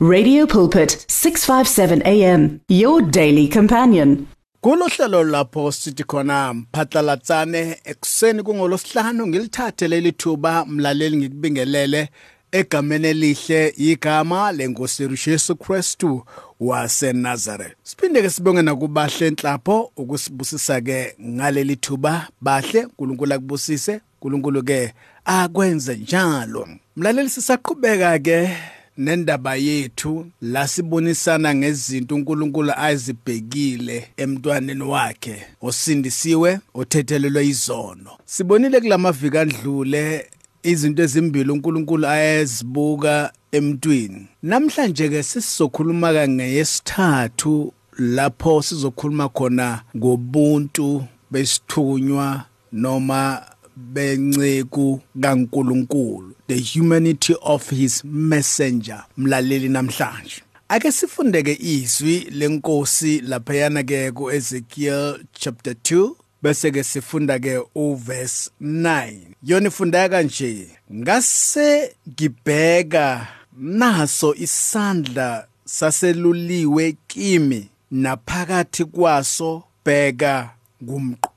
Radio Pulpit 657 AM your daily companion. Kulohlelo lapho sithi khona mphatlalatsane ekseni kungolosihlanu ngilithathe leli thuba mlaleli ngikubingelele egameni elihle igama lenkosi Jesu Kristu waseNazareth. Siphinde ke sibonge nakubahle enhlapho ukusibusisa ke ngaleli thuba bahle uNkulunkulu akubusise uNkulunkulu ke akwenze njalo. Mlaleli sisaqhubeka ke nendaba yethu la sibonisana ngezinto uNkulunkulu azibhekile emntwaneni wakhe osindisiwe othethelelwe izono. Sibonile kulamaviki adlule izinto ezimbili uNkulunkulu ayazibuka emntwini. Namhlanje ke sisizokhuluma ka ngeyesithathu lapho sizokhuluma khona ngobuntu besithunywa noma benceku kaNkuluNkulu. The humanity of his messenger mlaleli namhlanje. Ake sifundeke izwi lenkosi laphayana ke kuEzekiel chapter 2 bese ke sifunda ke uverse 9 yona ifunda kanje ngase ngibheka naso isandla saseluliwe kimi naphakathi kwaso bheka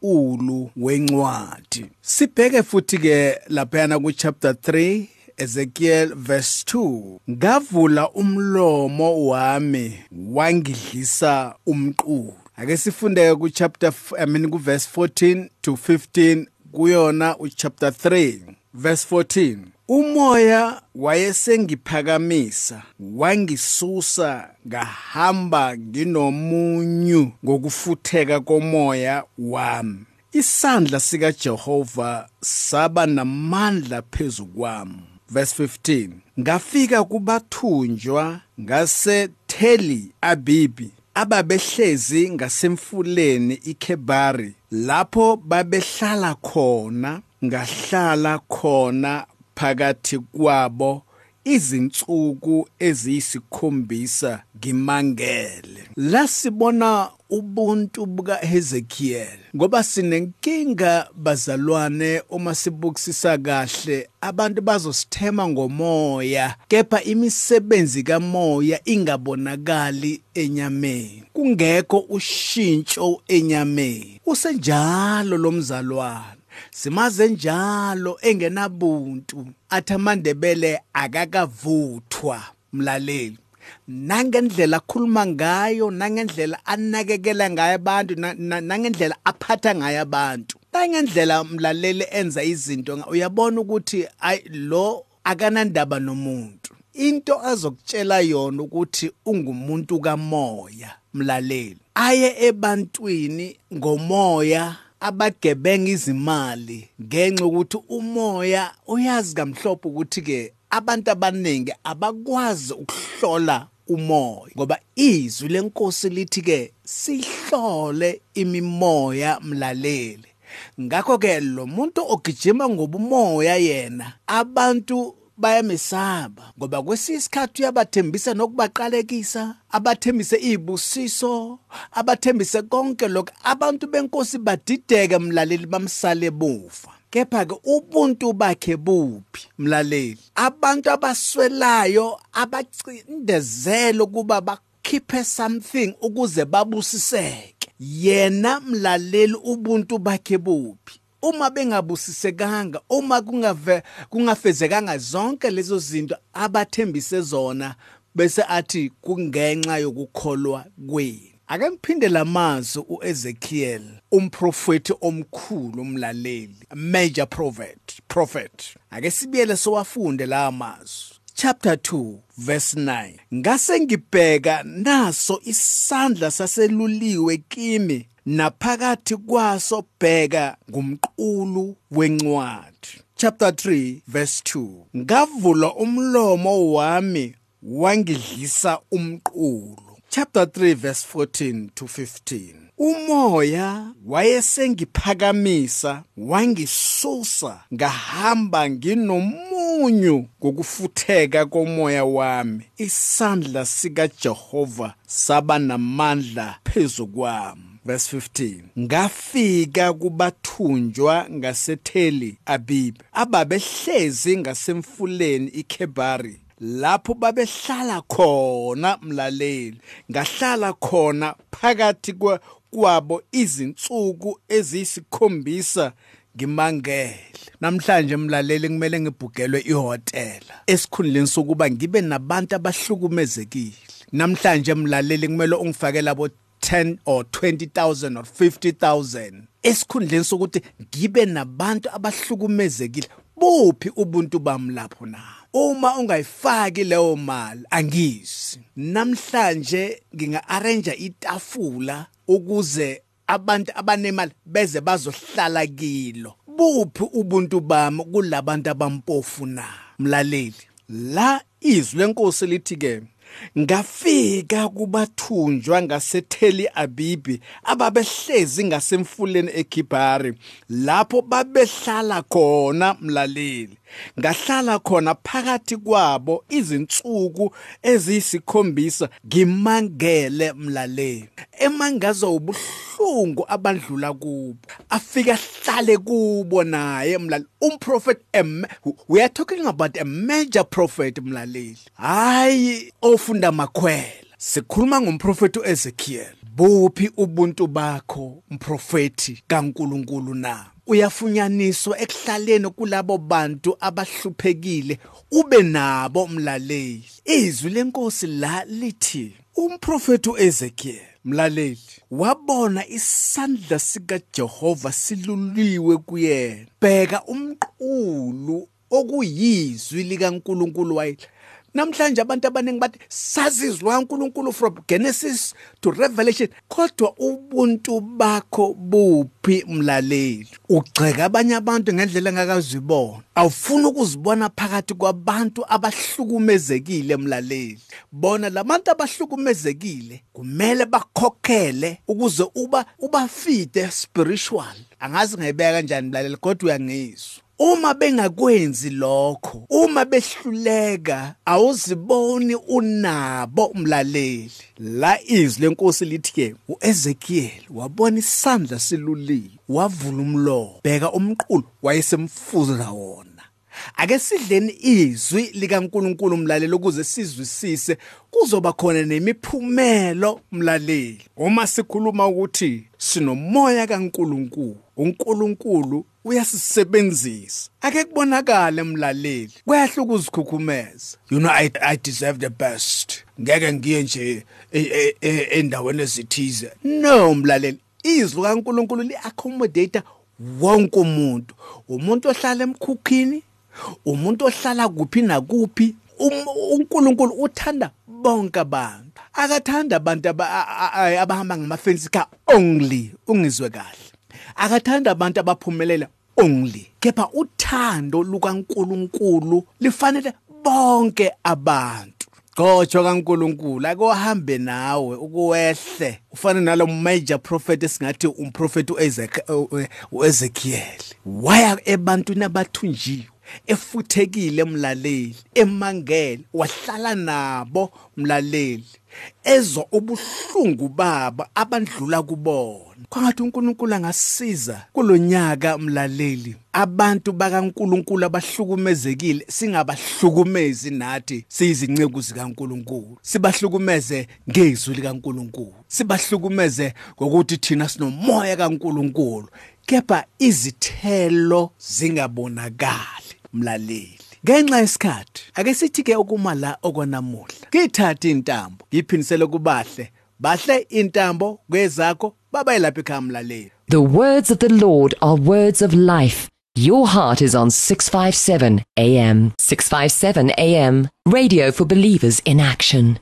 ngumqulu wencwadi. Sibheke futhi ke laphana ku chapter 3 Ezekiel verse 2 ngavula umlomo wami wangidlisa umqulu. Ake sifunde ku chapter I mean ku verse 14 to 15 kuyona u chapter 3 verse 14 umoya wayesengiphakamisa wangisusa ngahamba nginomunyu ngokufutheka komoya wami. Isandla sika Jehova saba namandla phezukwami verse 15 ngafika kubathunjwa ngase Teli Abibi ababehlezi ngasemfuleni iKebari lapho babehlala khona. Ngahlala khona phakathi kwabo izinsuku eziyisikhombisa ngimangele. Lasibona ubuntu buka Hezekiel ngoba sinenkinga bazalwane uma sibukisisa kahle abantu bazosithema ngomoya kepha imisebenzi kamoya ingabonakali enyameni. Kungekho ushintsho enyameni. Usenjalo lomzalwane simaze njalo engenabuntu. Athi amandebele akakavuthwa mlaleli. Nangendlela akhuluma ngayo nangendlela anakekela ngayo abantu nangendlela aphatha ngayo abantu. Nangendlela mlaleli enza izinto uyabona ukuthi ay lo akanandaba nomuntu. Into azokutshela yona ukuthi ungumuntu kamoya mlaleli. Aye ebantwini ngomoya abagebenga izimali ngenxa ukuthi umoya uyazi kamhlophe ukuthi ke abantu abaningi abakwazi ukuhlola umoya ngoba izwi lenkosi lithi ke sihlole imimoya mlaleli. Ngakho ke lo muntu ogijima ngobumoya yena abantu bayamesaba ngoba kwesinye isikhathi uyabathembisa nokubaqalekisa abathembise izibusiso abathembise konke lokho abantu benkosi badideke mlaleli bamsale bufa. Kepha ke ubuntu bakhe buphi mlaleli? Abantu abaswelayo abacindezelo kuba bakhiphe something ukuze babusiseke. Yena mlaleli ubuntu bakhe buphi? Uma bengabusisekanga uma kungave kungafezekanga zonke lezo zinto abathembise zona bese athi kungenxa yokukholwa kwenu. Ake ngiphinde lamazwi uEzekiel umprofeti omkhulu umlaleli major prophet prophet. Ake sibiyele sowafunde la mazwi chapter 2 verse 9 ngase ngibheka naso isandla saseluliwe kimi naphakathi kwaso bheka ngumqulu wencwadi. Chapter 3 verse 2 ngavula umlomo wami wangidlisa umqulu. Chapter 3 verse 14 to 15 umoya wayesengiphakamisa wangisusa ngahamba nginomunyu ngokufutheka komoya wami. Isandla sika Jehova saba namandla phezukwami verse 15 ngafika kubathunjwa ngasetheli abibi ababehlezi ngasemfuleni iKebari lapho babehlala khona mlaleli. Ngahlala khona phakathi kwabo izinsuku eziyisikhombisa ngimangele. Namhlanje mlaleli kumele ngibhugelwe ihotela. Esikhundleni sokuba ngibe nabantu abahlukumezekile. Namhlanje mlaleli kumele ungifake labo 10 or 20000 or 50000 esikhundleni sokuthi ngibe nabantu abahlukumezekile buphi ubuntu bami lapho na? Uma ungayifaki leyo mali angisi. Namhlanje nginga-arrange itafula ukuze abantu abanemali beze bazohlala kilo. Buphi ubuntu bami kulabantu abampofu na? Mlaleli la izwi lenkosi lithi ke ngafika kubathunjwa ngaseTheli Abibi ababehlezi ngasemfuleni eKibhari lapho babehlala khona mlaleli. Ngahlala khona phakathi kwabo izinsuku eziyisikhombisa ngimangele mlaleli. Emangazo ubuhlungu abandlula kubo afika hlale kubo naye mlaleli. Umprofet we are talking about a major prophet mlaleli. Hayi ofunda makhwela sikhuluma ngomprofeti uEzekiel. Buphi ubuntu bakho mprofeti kaNkuluNkulu na? Uyafunyaniswa ekuhlaleni kulabo bantu abahluphekile ube nabo mlaleli. Izwi lenkosi la lithi umprofeti uEzekiel mlaleli wabona isandla sikaJehova siluliwe kuyena. Bheka umqulu okuyizwi likaNkuluNkulu wayile namhlanje abantu abaningi bathi sazizwa uNkulunkulu from Genesis to Revelation kodwa ubuntu bakho buphi mlaleli? Ugceka abanye abantu ngendlela engakazibona. Awufuni ukuzibona phakathi kwabantu abahlukumezekile mlaleli. Bona labantu abahlukumezekile kumele bakhokhele ukuze uba ubafide spiritual. Angazi ngayibeka kanjani mlaleli kodwa uyangizwa. Uma bengakwenzi lokho uma behluleka awuziboni unabo umlaleli la izwi lenkosi lithi ke uEzekiel wabona isandla siluliwe wavula umlomo bheka umqulu wayesemfuza wona. Ake sidleni izwi likaNkuluNkulu umlaleli ukuze sizwisise kuzoba khona nemiphumelo umlaleli uma sikhuluma ukuthi sinomoya kaNkuluNkulu uNkulunkulu uyasisebenzisa. Ake kubonakale mlaleli kuyahle ukuzikhukhumeza you know i, I deserve the best. Ngeke ngiye nje e, e, endaweni ezithize. No mlaleli izwi kaNkuluNkulu liaccommodate wonke umuntu. Umuntu ohlala emkhukhini umuntu ohlala kuphi nakuphi. uNkulunkulu uthanda bonke abantu. Akathanda abantu abahamba ngamafensi ka only ungizwe kahle. Akathanda abantu abaphumelela only kepha uthando lukaNkuluNkulu lifanele bonke abantu. Gotsho kaNkuluNkulu akohambe nawe ukuwehle. Ufana nalo major prophet esingathi umprofeti uEzekiel waya ebantwini abathunjiwe. Efuthekile mlaleli emangele wahlala nabo mlaleli ezwa ubuhlungu baba abandlula kubona. Kwangathi uNkulunkulu angasiza kulonyaka mlaleli abantu bakaNkulunkulu abahlukumezekile singabahlukumezi nathi siyizinceku zikaNkulunkulu. Sibahlukumeze ngezwi likaNkulunkulu. Sibahlukumeze ngokuthi thina sinomoya kaNkulunkulu kepha izithelo zingabonakali. Mlaleli. Ngenxa yesikhathi ake sithi ke ukuma la okwanamuhla ngithatha intambo ngiphinisele kubahle bahle intambo kwezakho babayelapha ekhaya mlaleli. The words of the Lord are words of life. Your heart is on 657 AM 657 AM radio for believers in action